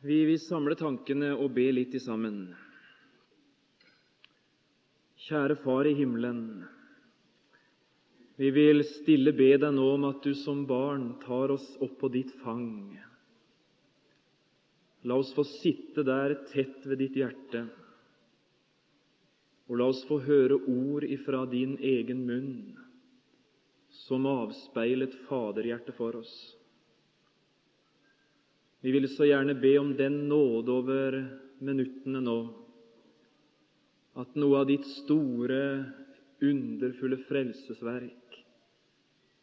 Vi vil samle tankene og be litt i sammen. Kjære Far i himmelen. Vi vil stille be deg nå om at du som barn tar oss opp på ditt fang. La oss få sitte der tett ved ditt hjerte, og la oss få høre ord ifra din egen munn som avspeilet faderhjertet for oss. Vi vil så gjerne be om den nåde over minuttene nå at noe av ditt store, underfulle frelsesverk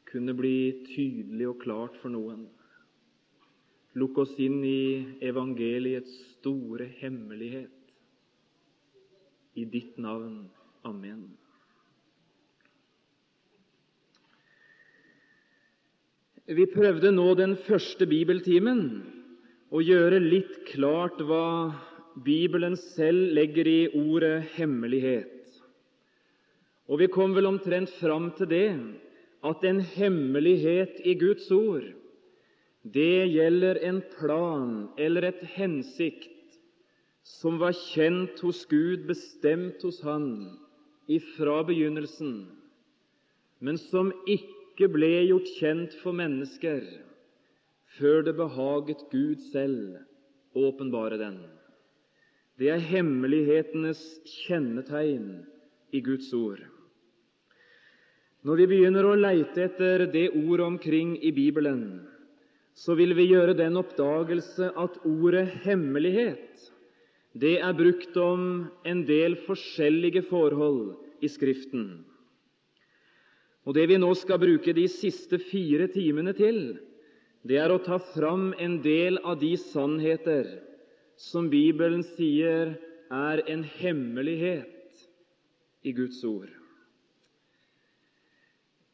kunne bli tydelig og klart for noen. Lukk oss inn i evangeliets store hemmelighet. I ditt navn. Amen. Vi prøvde nå den første bibeltimen å gjøre litt klart hva Bibelen selv legger i ordet hemmelighet. Og vi kom vel omtrent fram til det at en hemmelighet i Guds ord, det gjelder en plan eller et hensikt som var kjent hos Gud, bestemt hos Han ifra begynnelsen, men som ikke ble gjort kjent for mennesker før det behaget Gud selv å åpenbare den. Det er hemmelighetenes kjennetegn i Guds ord. Når vi begynner å leite etter det ordet omkring i Bibelen, så vil vi gjøre den oppdagelse at ordet 'hemmelighet' det er brukt om en del forskjellige forhold i Skriften. Og Det vi nå skal bruke de siste fire timene til, det er å ta fram en del av de sannheter som Bibelen sier er en hemmelighet i Guds ord.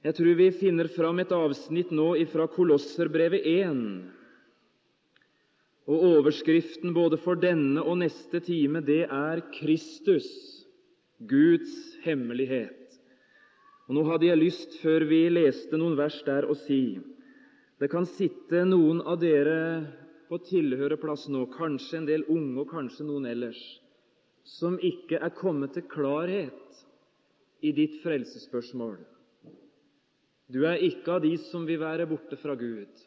Jeg tror vi finner fram et avsnitt nå fra Kolosserbrevet 1. Og Overskriften både for denne og neste time det er Kristus, Guds hemmelighet. Og Nå hadde jeg lyst, før vi leste noen vers der, å si det kan sitte noen av dere på tilhørerplass nå, kanskje en del unge og kanskje noen ellers, som ikke er kommet til klarhet i ditt frelsesspørsmål. Du er ikke av de som vil være borte fra Gud.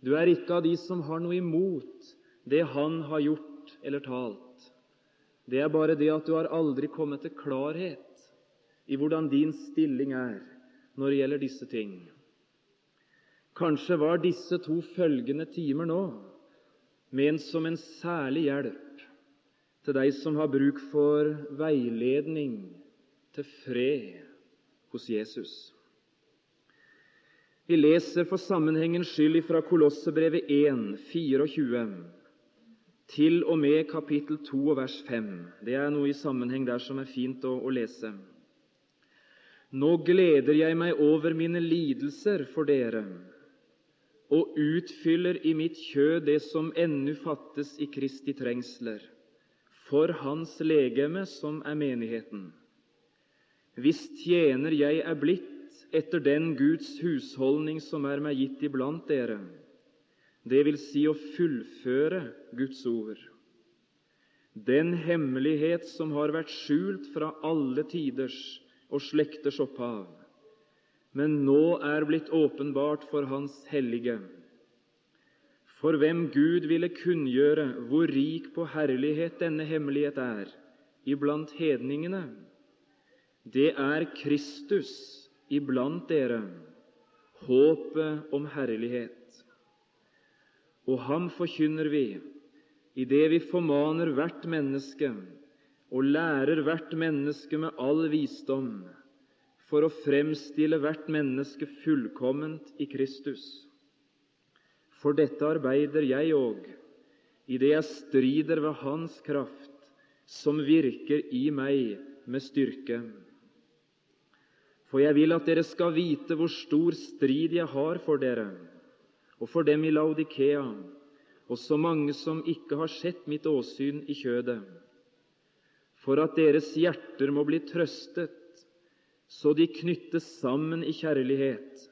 Du er ikke av de som har noe imot det Han har gjort eller talt. Det er bare det at du har aldri kommet til klarhet i hvordan din stilling er når det gjelder disse ting. Kanskje var disse to følgende timer nå ment som en særlig hjelp til deg som har bruk for veiledning til fred hos Jesus. Vi leser for sammenhengens skyld fra Kolossebrevet 1, 24 til og med kapittel 2 og vers 5. Det er noe i sammenheng der som er fint å, å lese. Nå gleder jeg meg over mine lidelser for dere og utfyller i mitt kjød det som ennu fattes i Kristi trengsler, for Hans legeme, som er menigheten. Hvis tjener jeg er blitt etter den Guds husholdning som er meg gitt iblant dere, det vil si å fullføre Guds ord. Den hemmelighet som har vært skjult fra alle tiders og slekters opphav, men nå er blitt åpenbart for Hans hellige. For hvem Gud ville kunngjøre hvor rik på herlighet denne hemmelighet er iblant hedningene, det er Kristus iblant dere, håpet om herlighet. Og ham forkynner vi idet vi formaner hvert menneske og lærer hvert menneske med all visdom for å fremstille hvert menneske fullkomment i Kristus. For dette arbeider jeg òg, idet jeg strider ved Hans kraft, som virker i meg med styrke. For jeg vil at dere skal vite hvor stor strid jeg har for dere, og for dem i Laudikea, og så mange som ikke har sett mitt åsyn i kjødet, for at deres hjerter må bli trøstet så de knyttes sammen i kjærlighet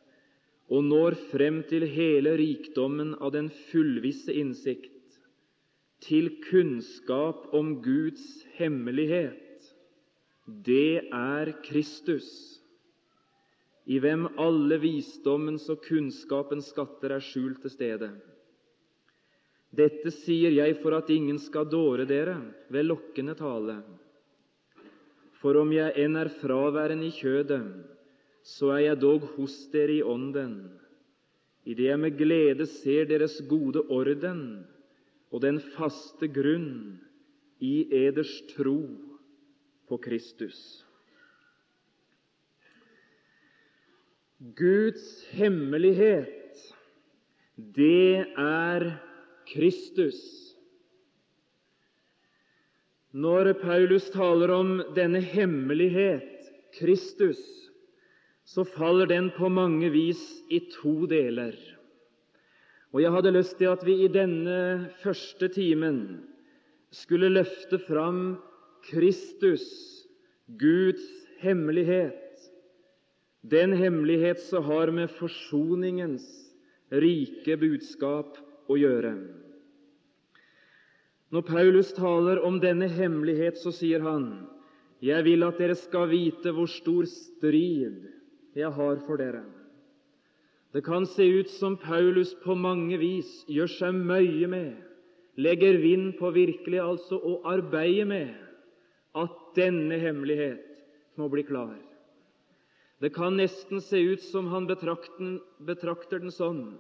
og når frem til hele rikdommen av den fullvisse innsikt, til kunnskap om Guds hemmelighet, det er Kristus, i hvem alle visdommens og kunnskapens skatter er skjult til stede. Dette sier jeg for at ingen skal dåre dere ved lokkende tale. For om jeg enn er fraværende i kjødet, så er jeg dog hos dere i ånden, idet jeg med glede ser deres gode orden og den faste grunn i eders tro på Kristus. Guds hemmelighet, det er Kristus. Når Paulus taler om denne hemmelighet, Kristus, så faller den på mange vis i to deler. Og Jeg hadde lyst til at vi i denne første timen skulle løfte fram Kristus, Guds hemmelighet, den hemmelighet som har med forsoningens rike budskap å gjøre. Når Paulus taler om denne hemmelighet, så sier han, 'Jeg vil at dere skal vite hvor stor strid jeg har for dere.' Det kan se ut som Paulus på mange vis gjør seg møye med, legger vind på virkelig altså å arbeide med, at denne hemmelighet må bli klar. Det kan nesten se ut som han betrakter, den sånn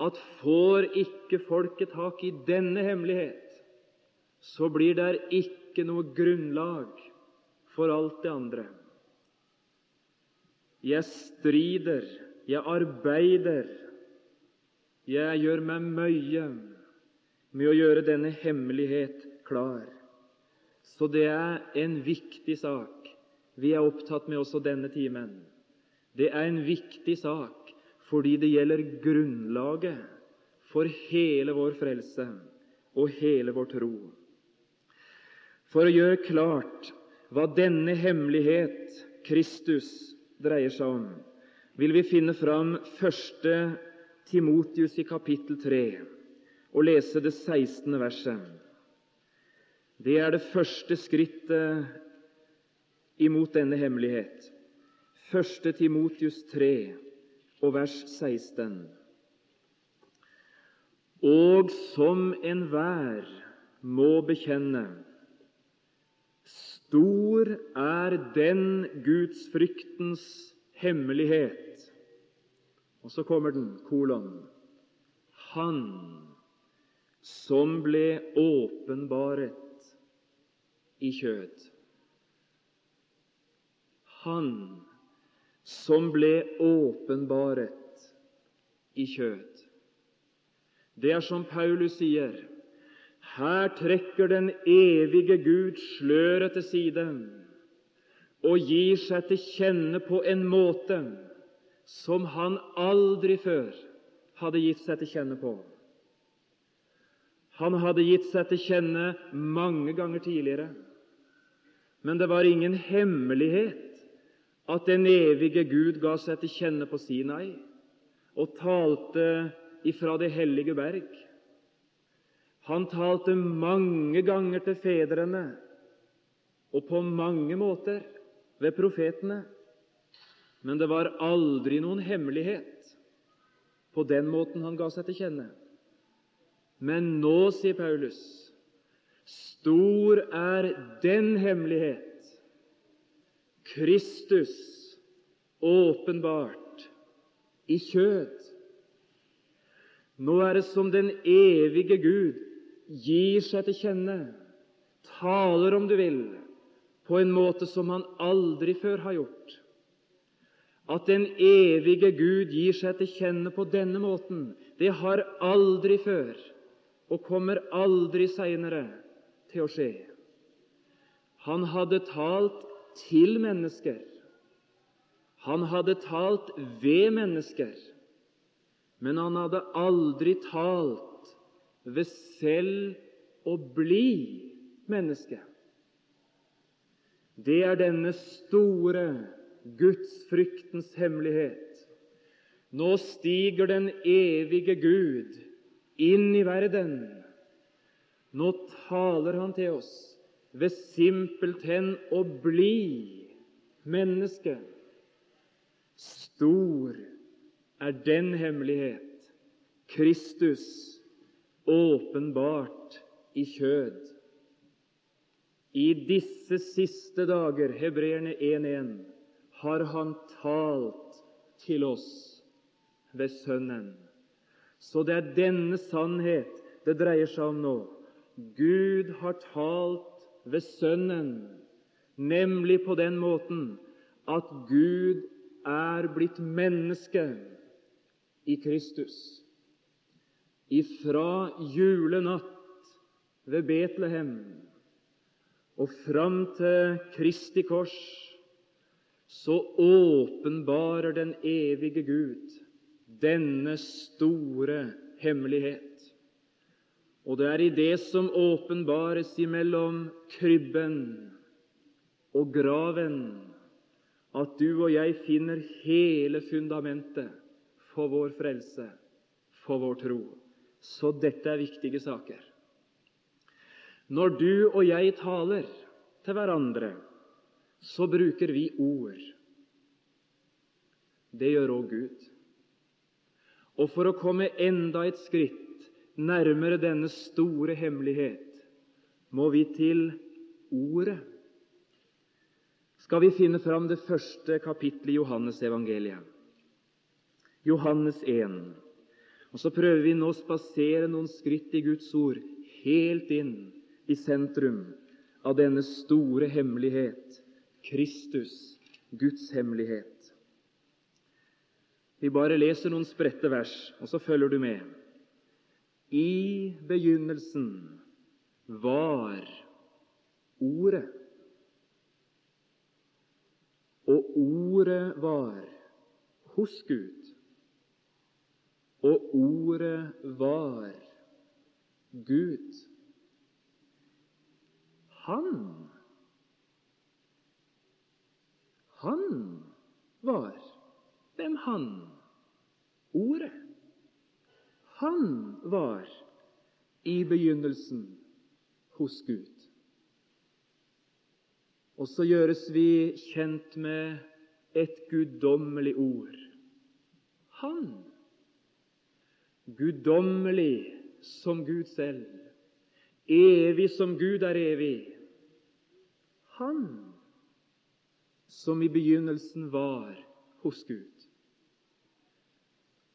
at får ikke folket tak i denne hemmelighet, så blir det ikke noe grunnlag for alt det andre. Jeg strider, jeg arbeider, jeg gjør meg møye med å gjøre denne hemmelighet klar. Så det er en viktig sak vi er opptatt med også denne timen. Det er en viktig sak fordi det gjelder grunnlaget for hele vår frelse og hele vår tro. For å gjøre klart hva denne hemmelighet, Kristus, dreier seg om, vil vi finne fram 1. Timotius i kapittel 3 og lese det 16. verset. Det er det første skrittet imot denne hemmelighet. 1. Timotius 3 og vers 16. Og som enhver må bekjenne Stor er den gudsfryktens hemmelighet. Og så kommer den, kolon. Han som ble åpenbaret i kjød. Han som ble åpenbaret i kjød. Det er som Paulus sier her trekker den evige Gud sløret til side og gir seg til kjenne på en måte som han aldri før hadde gitt seg til kjenne på. Han hadde gitt seg til kjenne mange ganger tidligere, men det var ingen hemmelighet at den evige Gud ga seg til kjenne på Sinai og talte ifra det hellige berg. Han talte mange ganger til fedrene og på mange måter ved profetene, men det var aldri noen hemmelighet på den måten han ga seg til kjenne. Men nå, sier Paulus, stor er den hemmelighet, Kristus åpenbart i kjød. Nå er det som den evige Gud gir seg til kjenne, taler, om du vil, på en måte som han aldri før har gjort. At den evige Gud gir seg til kjenne på denne måten, det har aldri før og kommer aldri seinere til å skje. Han hadde talt til mennesker. Han hadde talt ved mennesker. Men han hadde aldri talt ved selv å bli menneske. Det er denne store gudsfryktens hemmelighet. Nå stiger den evige Gud inn i verden, Nå taler han til oss ved simpelthen å bli menneske. Stor er den hemmelighet, Kristus åpenbart i kjød. I disse siste dager, hebreerne 1.1, har han talt til oss ved Sønnen. Så det er denne sannhet det dreier seg om nå. Gud har talt ved Sønnen, nemlig på den måten at Gud er blitt menneske i Kristus. Ifra julenatt ved Betlehem og fram til Kristi kors så åpenbarer den evige Gud denne store hemmelighet. Og det er i det som åpenbares imellom krybben og graven, at du og jeg finner hele fundamentet for vår frelse, for vår tro. Så dette er viktige saker. Når du og jeg taler til hverandre, så bruker vi ord. Det gjør òg Gud. Og for å komme enda et skritt nærmere denne store hemmelighet må vi til Ordet. Skal vi finne fram det første kapittelet i Johannes evangeliet, Johannes 1. Og Så prøver vi nå å spasere noen skritt i Guds ord helt inn i sentrum av denne store hemmelighet, Kristus, Guds hemmelighet. Vi bare leser noen spredte vers, og så følger du med. I begynnelsen var Ordet. Og Ordet var hos Gud. Og Ordet var Gud. Han Han var Hvem han? Ordet. Han var i begynnelsen hos Gud. Og så gjøres vi kjent med et guddommelig ord. Han. Guddommelig som Gud selv. Evig som Gud er evig. Han som i begynnelsen var hos Gud.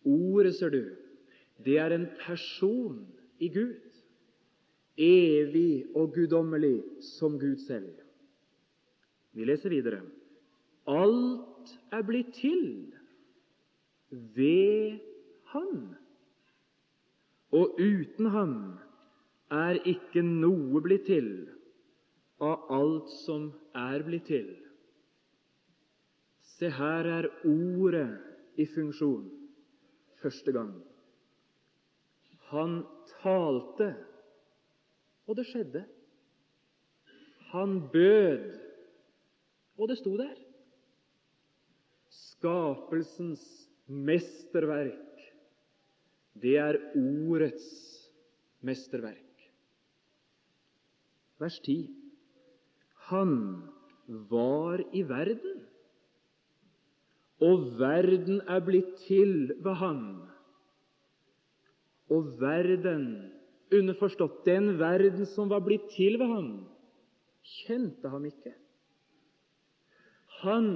Ordet, ser du, det er en person i Gud, evig og guddommelig som Gud selv. Vi leser videre. Alt er blitt til ved Han, og uten Ham er ikke noe blitt til av alt som er blitt til. Se, her er Ordet i funksjon første gang. Han talte, og det skjedde. Han bød, og det sto der. Skapelsens mesterverk, det er Ordets mesterverk. Vers 10. Han var i verden, og verden er blitt til ved Han og verden, underforstått den verden som var blitt til ved han, kjente ham ikke. Han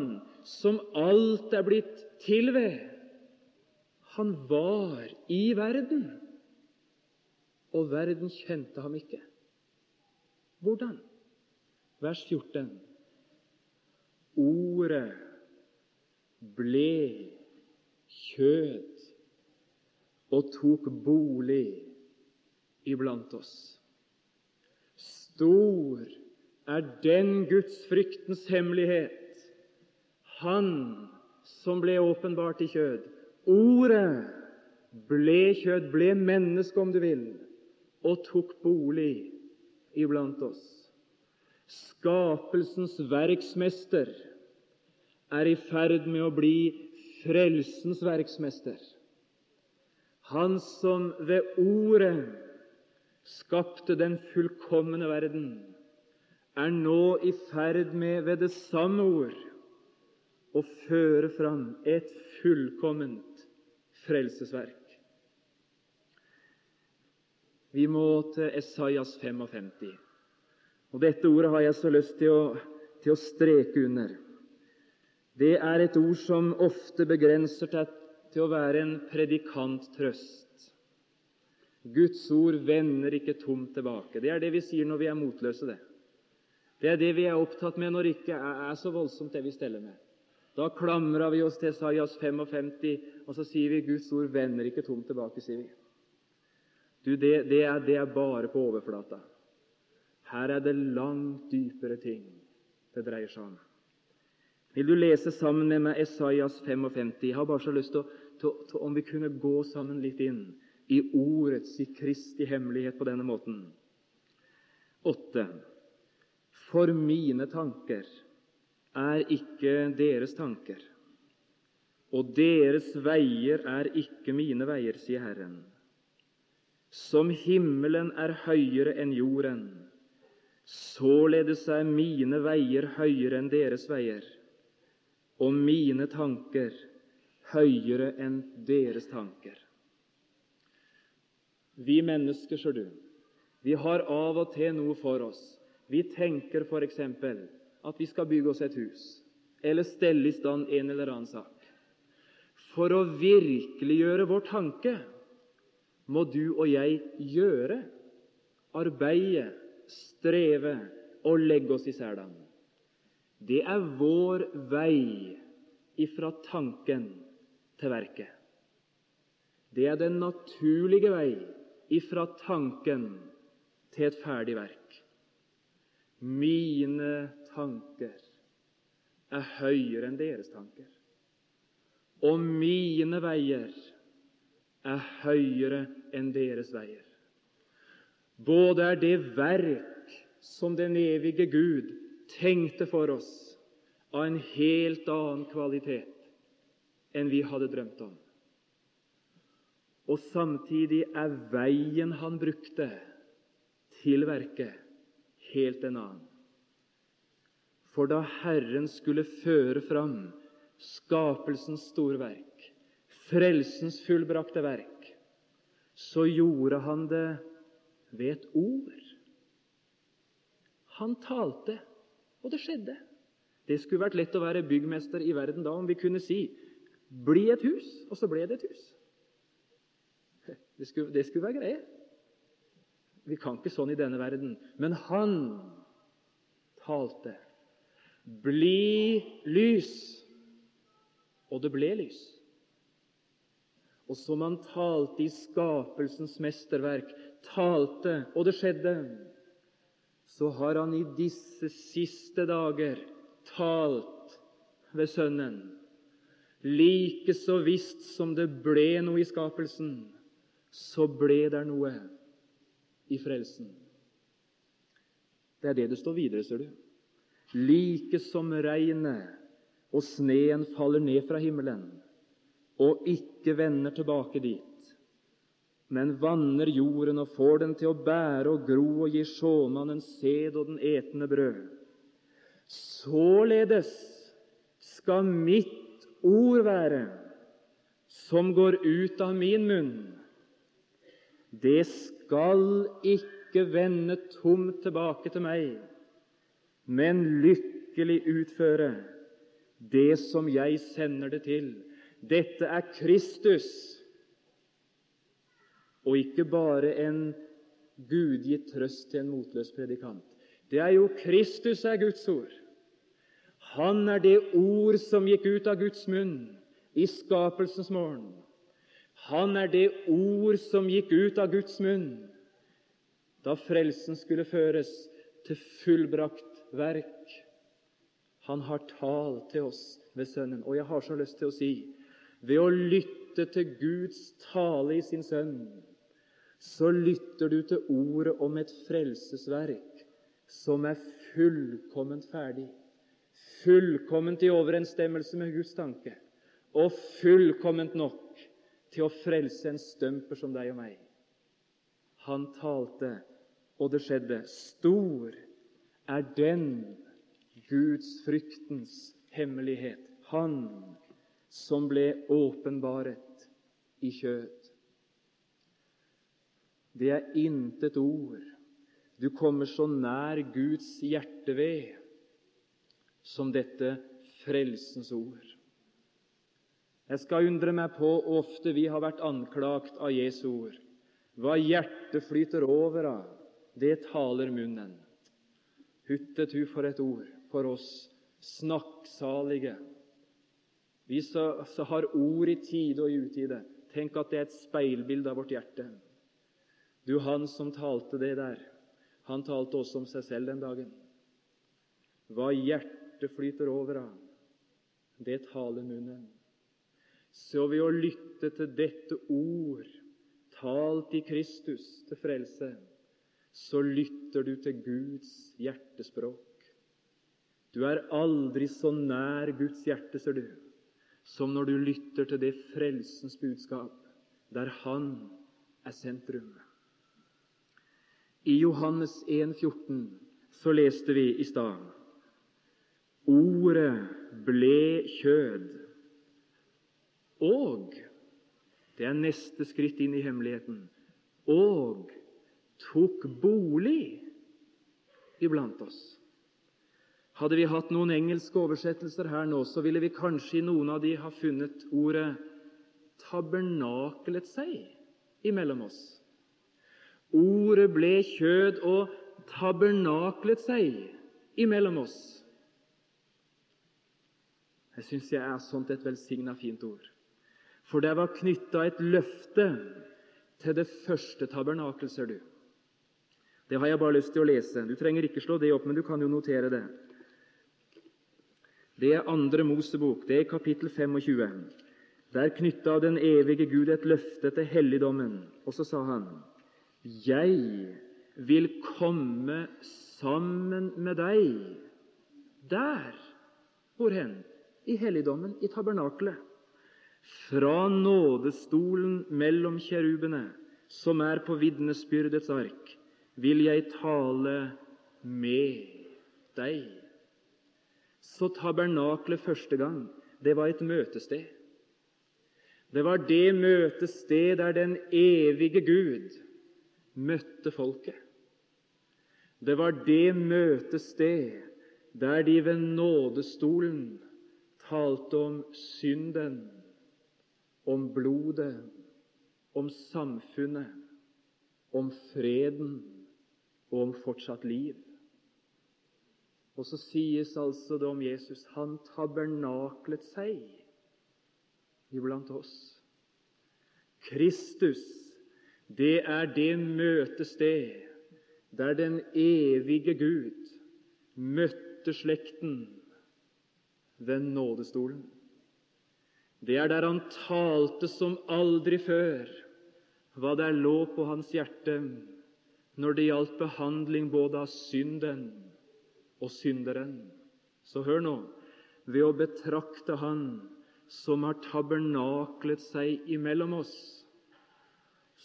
som alt er blitt til ved, han var i verden, og verden kjente ham ikke. Hvordan? Vers 14. Ordet ble kjød og tok bolig iblant oss. Stor er den Guds fryktens hemmelighet, Han som ble åpenbart i kjød. Ordet ble kjød, ble menneske, om du vil, og tok bolig iblant oss. Skapelsens verksmester er i ferd med å bli frelsens verksmester. Han som ved ordet skapte den fullkomne verden, er nå i ferd med ved det samme ord å føre fram et fullkomment frelsesverk. Vi må til Esaias 55. Og Dette ordet har jeg så lyst til å, til å streke under. Det er et ord som ofte begrenser seg til å være en predikanttrøst. Guds ord vender ikke tomt tilbake. Det er det vi sier når vi er motløse. Det Det er det vi er opptatt med når det ikke er så voldsomt, det vi steller med. Da klamrer vi oss til Esaias 55, og så sier vi Guds ord vender ikke tomt tilbake. sier vi. Du, det, det, er, det er bare på overflata. Her er det langt dypere ting det dreier seg om. Vil du lese sammen med meg Esaias 55? Jeg har bare så lyst til, til, til om vi kunne gå sammen litt inn i ordets, i Kristi hemmelighet på denne måten. 8. For mine tanker er ikke deres tanker, og deres veier er ikke mine veier, sier Herren. Som himmelen er høyere enn jorden, således er mine veier høyere enn deres veier, og mine tanker høyere enn deres tanker. Vi mennesker, ser du, vi har av og til noe for oss. Vi tenker f.eks at vi skal bygge oss et hus eller stelle i stand en eller annen sak. For å virkeliggjøre vår tanke må du og jeg gjøre, arbeide, streve og legge oss i selen. Det er vår vei ifra tanken til verket. Det er den naturlige vei ifra tanken til et ferdig verk. Mine tanker er høyere enn deres tanker, og mine veier er høyere enn deres veier. Både er det verk som den evige Gud tenkte for oss, av en helt annen kvalitet enn vi hadde drømt om. Og samtidig er veien han brukte til verket, helt en annen. For da Herren skulle føre fram skapelsens store verk, frelsens fullbrakte verk, så gjorde han det ved et ord. Han talte, og det skjedde. Det skulle vært lett å være byggmester i verden da om vi kunne si 'bli et hus', og så ble det et hus. Det skulle, det skulle være greie. Vi kan ikke sånn i denne verden. Men han talte. Bli lys. Og det ble lys. Og som han talte i skapelsens mesterverk, talte, og det skjedde, så har han i disse siste dager talt ved Sønnen. Like så visst som det ble noe i skapelsen, så ble det noe i frelsen. Det er det det står videre, ser du like som regnet og sneen faller ned fra himmelen og ikke vender tilbake dit, men vanner jorden og får den til å bære og gro og gi sjåmannen sæd og den etende brød. Således skal mitt ord være, som går ut av min munn. Det skal ikke vende tomt tilbake til meg, men lykkelig utføre det som jeg sender det til. Dette er Kristus, og ikke bare en gudgitt trøst til en motløs predikant. Det er jo Kristus er Guds ord. Han er det ord som gikk ut av Guds munn i skapelsens morgen. Han er det ord som gikk ut av Guds munn da frelsen skulle føres til fullbrakt verk. Han har talt til oss ved Sønnen. Og jeg har så lyst til å si ved å lytte til Guds tale i sin Sønn, så lytter du til ordet om et frelsesverk som er fullkomment ferdig, fullkomment i overensstemmelse med Guds tanke, og fullkomment nok til å frelse en stømper som deg og meg. Han talte, og det skjedde. Stor er den Guds fryktens hemmelighet, Han som ble åpenbaret i kjød. Det er intet ord du kommer så nær Guds hjerte ved som dette frelsens ord. Jeg skal undre meg på hvor ofte vi har vært anklagt av Jesu ord. Hva hjertet flyter over av, det taler munnen. Huttet hu for et ord for oss snakksalige. Vi som har ord i tide og i utide. Tenk at det er et speilbilde av vårt hjerte. Du, han som talte det der, han talte også om seg selv den dagen. Hva hjertet flyter over av, det taler munnen. Så ved å lytte til dette ord talt i Kristus til frelse, så lytter du til Guds hjertespråk. Du er aldri så nær Guds hjerte, ser du, som når du lytter til det frelsens budskap, der Han er sentrum. I Johannes 1, 14 så leste vi i stad Ordet ble kjød, og det er neste skritt inn i hemmeligheten. Og tok bolig iblant oss. Hadde vi hatt noen engelske oversettelser her nå, så ville vi kanskje i noen av de ha funnet ordet 'tabernaklet seg' imellom oss. Ordet ble kjød og tabernaklet seg imellom oss. Jeg syns jeg er sånt et velsigna fint ord. For det var knytta et løfte til det første tabernakel, ser du. Det har jeg bare lyst til å lese. Du trenger ikke slå det opp, men du kan jo notere det. Det er andre Mosebok, det er kapittel 25. Der knytta den evige Gud et løfte til helligdommen, og så sa han:" Jeg vil komme sammen med deg der. Hvor hen? I helligdommen, i tabernakelet. Fra nådestolen mellom kjerubene, som er på vitnesbyrdets ark, vil jeg tale med deg. Så tabernaklet første gang, det var et møtested. Det var det møtested der den evige Gud møtte folket. Det var det møtested der de ved nådestolen talte om synden om blodet, om samfunnet, om freden og om fortsatt liv. Og så sies altså det om Jesus han tabernaklet seg iblant oss. Kristus, det er det møtested der den evige Gud møtte slekten ved nådestolen. Det er der han talte som aldri før, hva der lå på hans hjerte når det gjaldt behandling både av synden og synderen. Så hør nå ved å betrakte Han som har tabernaklet seg imellom oss,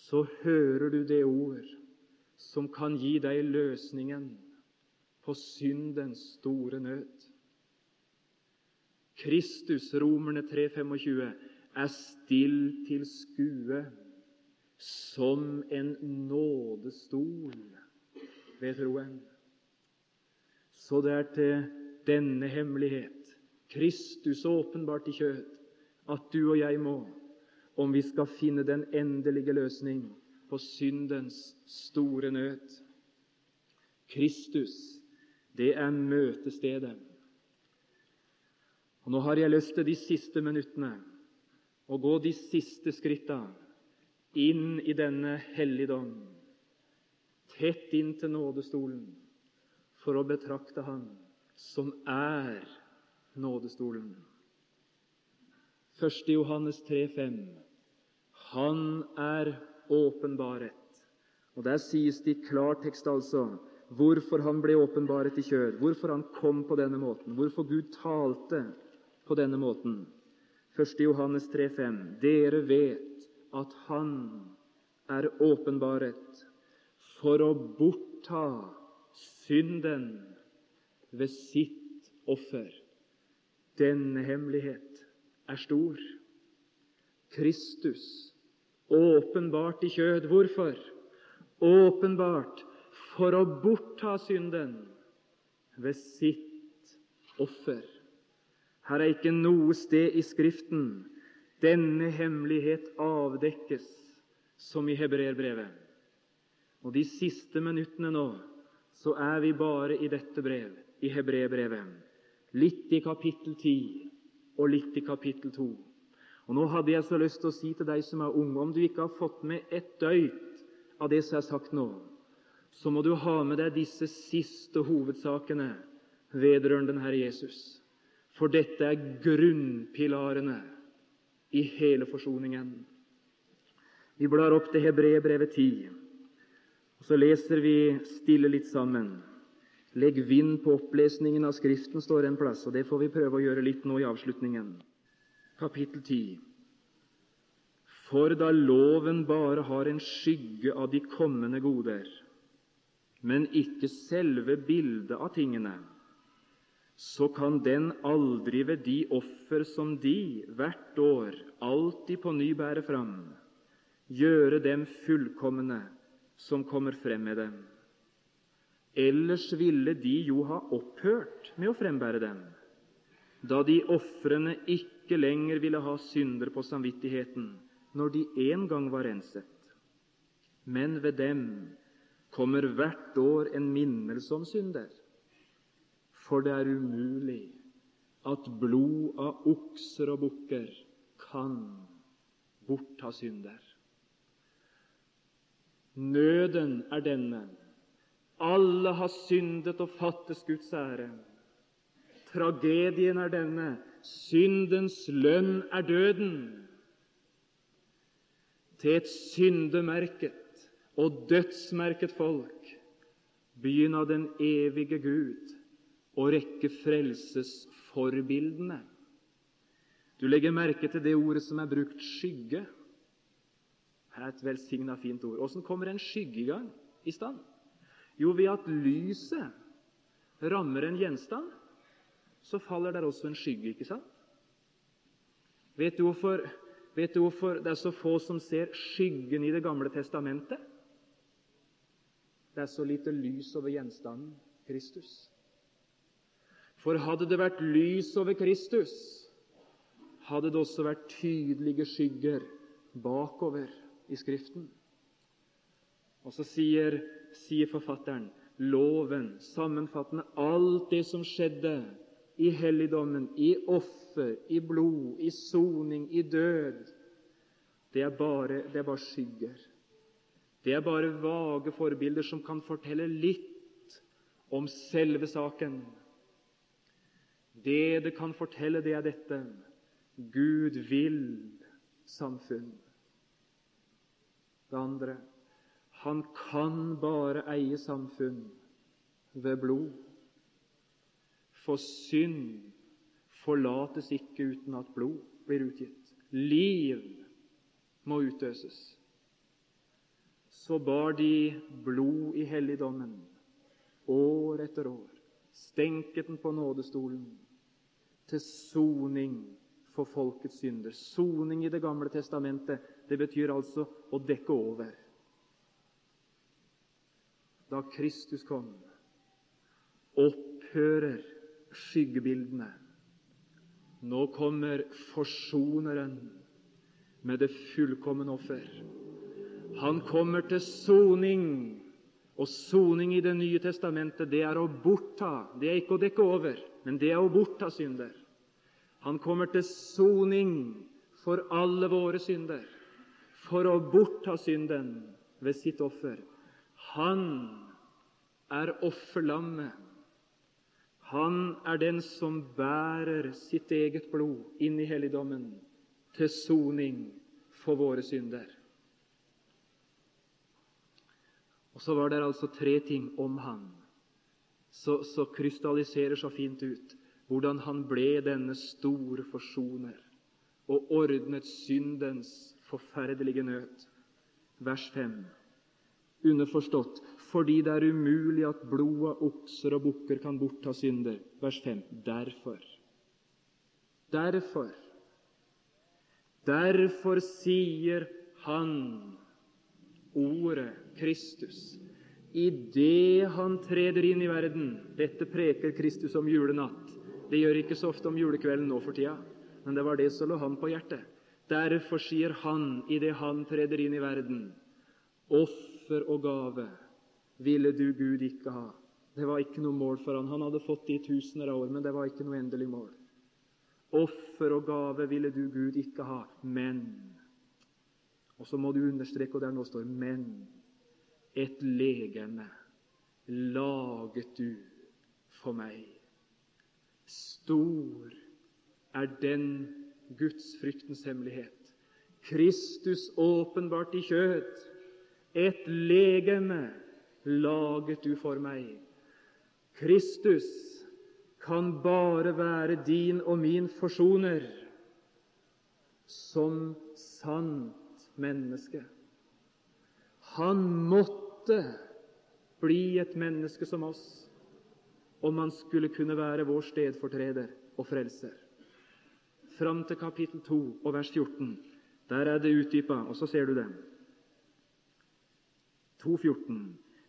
så hører du det ord som kan gi deg løsningen på syndens store nød. Kristus, Romerne 3,25, er still til skue som en nådestol ved troen. Så det er til denne hemmelighet, Kristus åpenbart i kjød, at du og jeg må, om vi skal finne den endelige løsning på syndens store nød. Kristus, det er møtestedet og Nå har jeg lyst til de siste minuttene å gå de siste skritta inn i denne helligdom, tett inn til nådestolen, for å betrakte Han som er nådestolen. 1. Johannes 3,5 Han er åpenbaret. Og Der sies det i klartekst altså hvorfor han ble åpenbaret i kjør, hvorfor han kom på denne måten, hvorfor Gud talte på denne måten. 1. Johannes 3,5.: Dere vet at Han er åpenbaret for å bortta synden ved sitt offer. Denne hemmelighet er stor. Kristus, åpenbart i kjød. Hvorfor? Åpenbart for å bortta synden ved sitt offer. Her er ikke noe sted i Skriften denne hemmelighet avdekkes som i hebreerbrevet. Og de siste minuttene nå så er vi bare i dette brev, i hebreerbrevet. Litt i kapittel 10 og litt i kapittel 2. Og Nå hadde jeg så lyst til å si til deg som er unge, om du ikke har fått med ett døyt av det som er sagt nå, så må du ha med deg disse siste hovedsakene vedrørende den Herre Jesus. For dette er grunnpilarene i hele forsoningen. Vi blar opp til Hebrebrevet 10, og så leser vi stille litt sammen. Legg vind på opplesningen av Skriften, står en plass, og det får vi prøve å gjøre litt nå i avslutningen. Kapittel 10. For da loven bare har en skygge av de kommende goder, men ikke selve bildet av tingene, så kan den aldri ved de offer som de hvert år alltid på ny bærer fram, gjøre dem fullkomne som kommer frem med dem. Ellers ville de jo ha opphørt med å frembære dem, da de ofrene ikke lenger ville ha synder på samvittigheten når de en gang var renset. Men ved dem kommer hvert år en minnelse om synder. For det er umulig at blod av okser og bukker kan bortta synder. Nøden er denne. Alle har syndet og fattes Guds ære. Tragedien er denne. Syndens lønn er døden. Til et syndemerket og dødsmerket folk, byen av den evige Gud, og rekke frelsesforbildene. Du legger merke til det ordet som er brukt skygge. Her er et velsigna fint ord. Åssen kommer en skygge i gang i stand? Jo, ved at lyset rammer en gjenstand, så faller der også en skygge, ikke sant? Vet du hvorfor, vet du hvorfor det er så få som ser skyggen i Det gamle testamentet? Det er så lite lys over gjenstanden Kristus. For hadde det vært lys over Kristus, hadde det også vært tydelige skygger bakover i Skriften. Og så sier, sier forfatteren loven, sammenfattende alt det som skjedde i helligdommen, i offer, i blod, i soning, i død, det er bare, det er bare skygger. Det er bare vage forbilder som kan fortelle litt om selve saken. Det det kan fortelle, det er dette Gud vil samfunn. Det andre han kan bare eie samfunn ved blod. For synd forlates ikke uten at blod blir utgitt. Liv må utøses så bar de blod i helligdommen år etter år, stenket den på nådestolen til soning for folkets synder. Soning i Det gamle testamentet, det betyr altså å dekke over. Da Kristus kom, opphører skyggebildene. Nå kommer forsoneren med det fullkomne offer. Han kommer til soning. Og soning i Det nye testamentet, det er å bortta. Det er ikke å dekke over, men det er å bortta synder. Han kommer til soning for alle våre synder, for å bortta synden ved sitt offer. Han er offerlammet. Han er den som bærer sitt eget blod inn i helligdommen til soning for våre synder. Og så var det altså tre ting om han så krystalliserer så fint ut hvordan han ble denne store forsoner og ordnet syndens forferdelige nød. Vers 5. Underforstått fordi det er umulig at blod av okser og bukker kan bortta synder. Vers 5. Derfor. Derfor. Derfor sier Han, Ordet, Kristus, idet Han treder inn i verden Dette preker Kristus om julenatt. Det gjør ikke så ofte om julekvelden nå for tida, men det var det som lå han på hjertet. Derfor sier Han, idet Han treder inn i verden, offer og gave ville du, Gud, ikke ha. Det var ikke noe mål for han. Han hadde fått det i tusener av år, men det var ikke noe endelig mål. Offer og gave ville du, Gud, ikke ha, men Og så må du understreke, og der nå står men et legeme laget du for meg. Stor er den gudsfryktens hemmelighet. Kristus åpenbart i kjød. Et legeme laget du for meg. Kristus kan bare være din og min forsoner som sant menneske. Han måtte bli et menneske som oss om han skulle kunne være vår stedfortreder og frelser. Fram til kapittel 2 og vers 14. Der er det utdypa, og så ser du det. 2.14.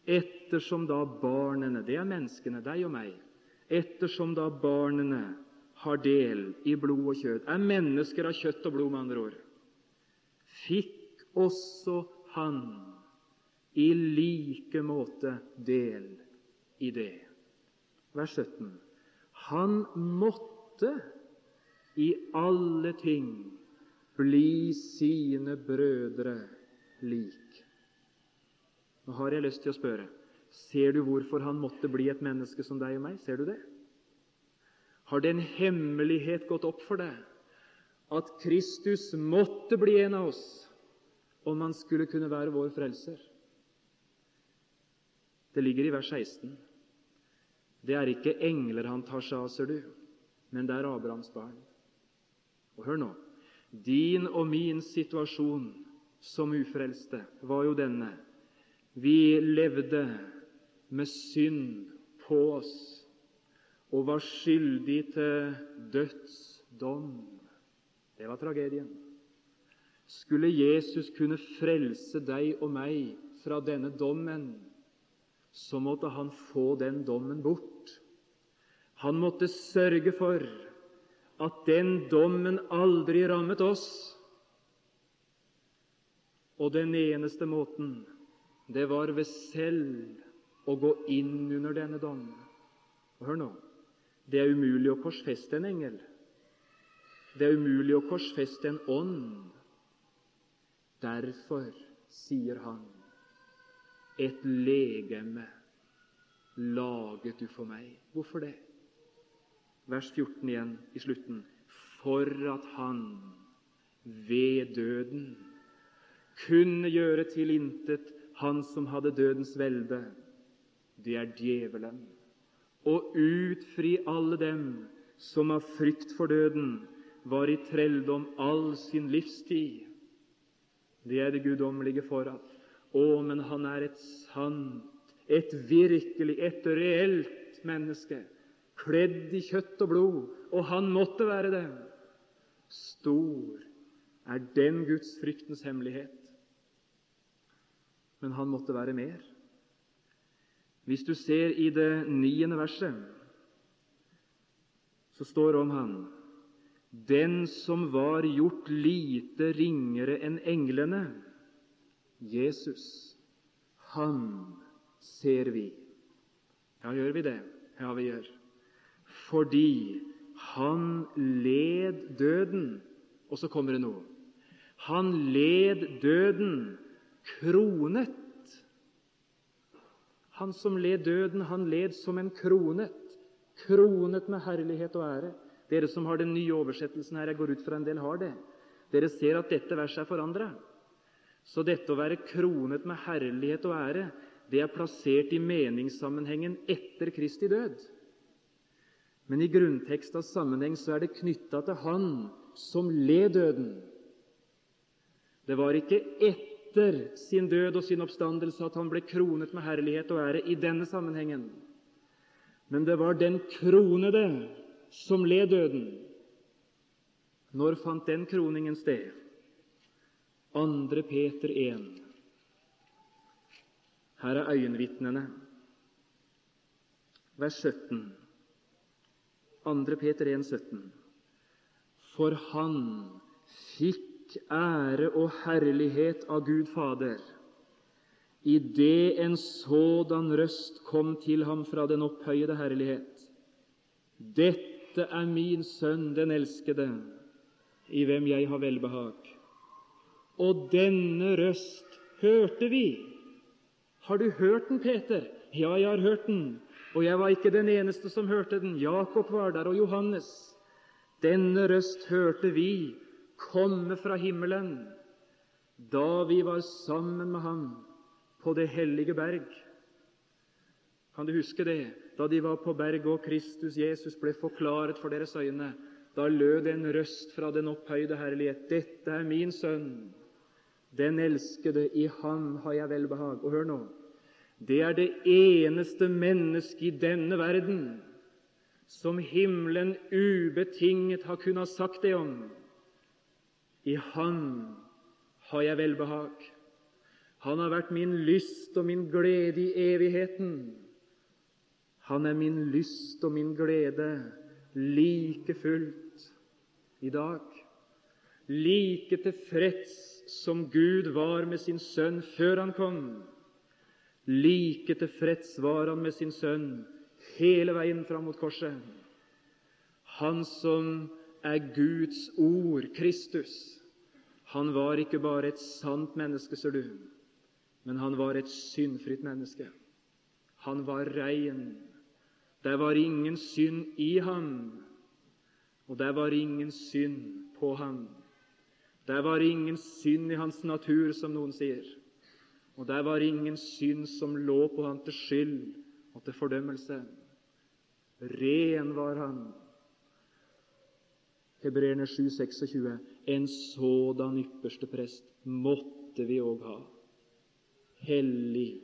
Ettersom da barnene Det er menneskene, deg og meg. Ettersom da barnene har del i blod og kjød, er mennesker av kjøtt og blod, med andre ord, fikk også han i like måte del i det. Vers 17. Han måtte i alle ting bli sine brødre lik. Nå har jeg lyst til å spørre Ser du hvorfor han måtte bli et menneske som deg og meg? Ser du det? Har det en hemmelighet gått opp for deg at Kristus måtte bli en av oss om han skulle kunne være vår frelser? Det ligger i vers 16. Det er ikke engler han tar seg av, ser du, men det er Abrahams barn. Og hør nå din og min situasjon som ufrelste var jo denne vi levde med synd på oss og var skyldig til dødsdom. Det var tragedien. Skulle Jesus kunne frelse deg og meg fra denne dommen, så måtte han få den dommen bort. Han måtte sørge for at den dommen aldri rammet oss. Og den eneste måten det var ved selv å gå inn under denne dom. Hør nå det er umulig å korsfeste en engel. Det er umulig å korsfeste en ånd. Derfor sier han et legeme laget du for meg. Hvorfor det? Vers 14 igjen i slutten. For at han ved døden kunne gjøre til intet han som hadde dødens velde, det er djevelen. Og utfri alle dem som av frykt for døden var i trelldom all sin livstid. Det er det guddommelige foran. Å, men han er et sant, et virkelig, et reelt menneske, kledd i kjøtt og blod, og han måtte være det. Stor er den Guds fryktens hemmelighet men han måtte være mer. Hvis du ser i det niende verset, så står om han den som var gjort lite ringere enn englene, Jesus, han ser vi. Ja, gjør vi det? Ja, vi gjør. Fordi han led døden. Og så kommer det noe. Han led døden kronet. Han som led døden, han led som en kronet, kronet med herlighet og ære. Dere som har den nye oversettelsen her, jeg går ut fra en del har det. Dere ser at dette verset er forandra. Så dette å være kronet med herlighet og ære, det er plassert i meningssammenhengen etter Kristi død. Men i grunntekstens sammenheng så er det knytta til Han som led døden. Det var ikke etter sin død og sin oppstandelse at han ble kronet med herlighet og ære i denne sammenhengen. Men det var den kronede som led døden. Når fant den kroningen sted? 2. Peter 1. Her er øyenvitnene. Vers 17. 2. Peter 1, 17. For han fikk ære og herlighet av Gud Fader idet en sådan røst kom til ham fra den opphøyede herlighet. Dette er min sønn, den elskede, i hvem jeg har velbehag. Og denne røst hørte vi. Har du hørt den, Peter? Ja, jeg har hørt den. Og jeg var ikke den eneste som hørte den. Jakob var der, og Johannes. Denne røst hørte vi komme fra himmelen da vi var sammen med ham på det hellige berg. Kan du huske det? Da de var på berget og Kristus Jesus ble forklaret for deres øyne, da lød en røst fra den opphøyde herlighet. Dette er min sønn, den elskede, i ham har jeg velbehag. Og hør nå, det er det eneste mennesket i denne verden som himmelen ubetinget har kunnet sagt det om. I Han har jeg velbehag. Han har vært min lyst og min glede i evigheten. Han er min lyst og min glede like fullt i dag. Like tilfreds som Gud var med sin sønn før han kom Like tilfreds var han med sin sønn hele veien fram mot korset. Han som er Guds ord, Kristus, han var ikke bare et sant menneske, ser du, men han var et syndfritt menneske. Han var rein. Det var ingen synd i ham, og det var ingen synd på ham. Det var ingen synd i hans natur, som noen sier. Og der var ingen synd som lå på han til skyld og til fordømmelse. Ren var han. Hebreerne 7, 26. En sådan ypperste prest måtte vi òg ha. Hellig,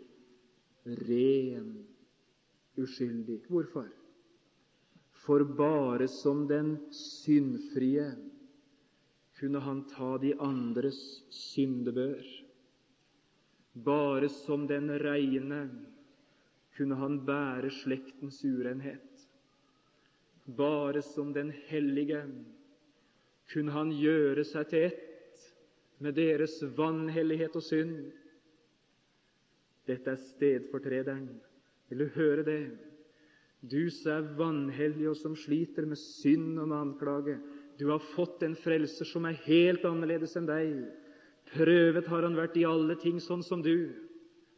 ren, uskyldig. Hvorfor? For bare som den syndfrie kunne han ta de andres syndebør. Bare som den reine kunne han bære slektens urenhet. Bare som den hellige kunne han gjøre seg til ett med deres vanhellighet og synd. Dette er stedfortrederen. Vil du høre det? Du som er vanhellig og som sliter med synd og med anklage. Du har fått en frelser som er helt annerledes enn deg. Prøvet har han vært i alle ting sånn som du,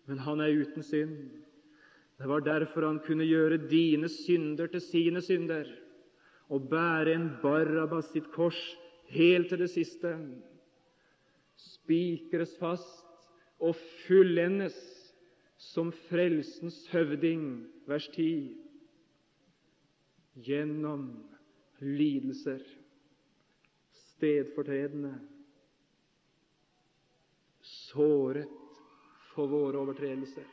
men han er uten synd. Det var derfor han kunne gjøre dine synder til sine synder og bære en Barabbas sitt kors helt til det siste. Spikres fast og fullendes som frelsens høvding, vers 10, gjennom lidelser, stedfortredende såret for våre overtredelser,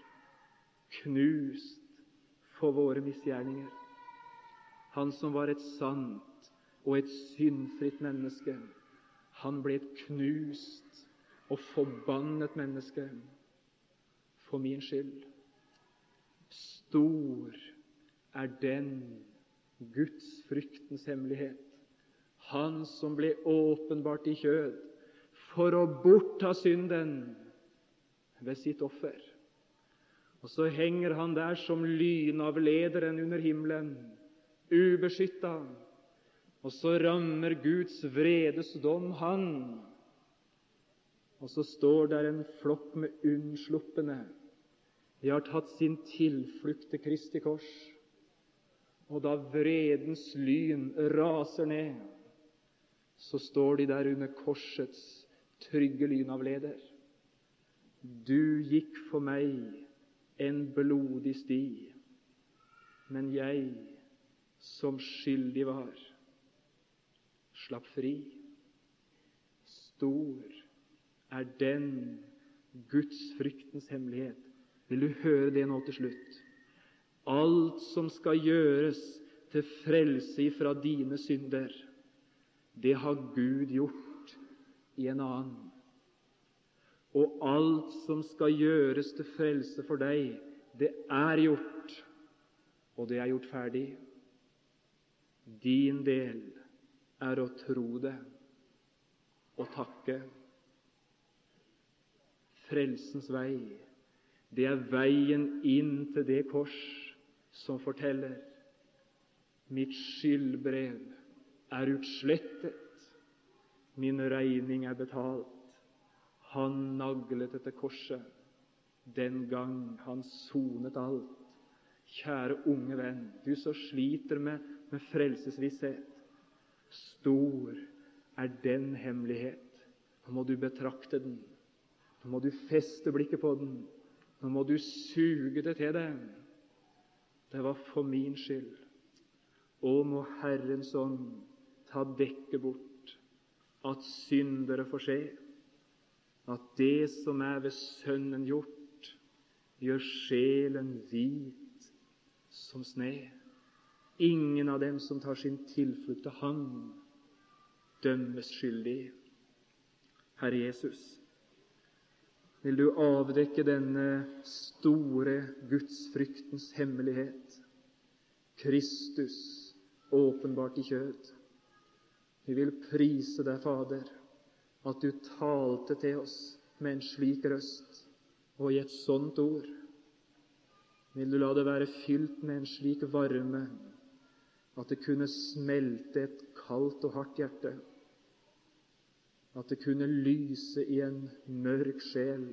knust for våre misgjerninger. Han som var et sant og et syndfritt menneske, han ble et knust og forbannet menneske for min skyld. Stor er den Guds fryktens hemmelighet, han som ble åpenbart i kjød, for å bortta synden ved sitt offer. Og så henger han der som lynavlederen under himmelen, ubeskytta. Og så rammer Guds vredes dom han. Og så står der en flokk med unnsluppende. De har tatt sin tilflukt til Kristi kors. Og da vredens lyn raser ned, så står de der under korsets trygge lynavleder. Du gikk for meg en blodig sti, men jeg, som skyldig var, slapp fri. Stor er den Gudsfryktens hemmelighet. Vil du høre det nå til slutt? Alt som skal gjøres til frelse ifra dine synder, det har Gud gjort i en annen. Og alt som skal gjøres til frelse for deg, det er gjort, og det er gjort ferdig. Din del er å tro det og takke. Frelsens vei, det er veien inn til det kors som forteller mitt skyldbrev er utslettet, min regning er betalt. Han naglet etter korset den gang han sonet alt. Kjære unge venn, du som sliter med, med frelsesvisshet. Stor er den hemmelighet. Nå må du betrakte den. Nå må du feste blikket på den. Nå må du suge det til deg. Det var for min skyld. Å, må Herrens ånd ta dekket bort, at syndere får se, at det som er ved Sønnen gjort, gjør sjelen hvit som sne. Ingen av dem som tar sin tilflukt til Han, dømmes skyldig. Herre Jesus, vil du avdekke denne store gudsfryktens hemmelighet, Kristus åpenbart i kjød. Vi vil prise deg, Fader, at du talte til oss med en slik røst og i et sånt ord. Vil du la det være fylt med en slik varme at det kunne smelte et kaldt og hardt hjerte at det kunne lyse i en mørk sjel,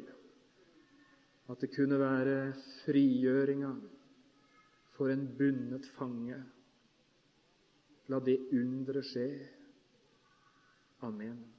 at det kunne være frigjøringa for en bundet fange. La det undre skje. Amen.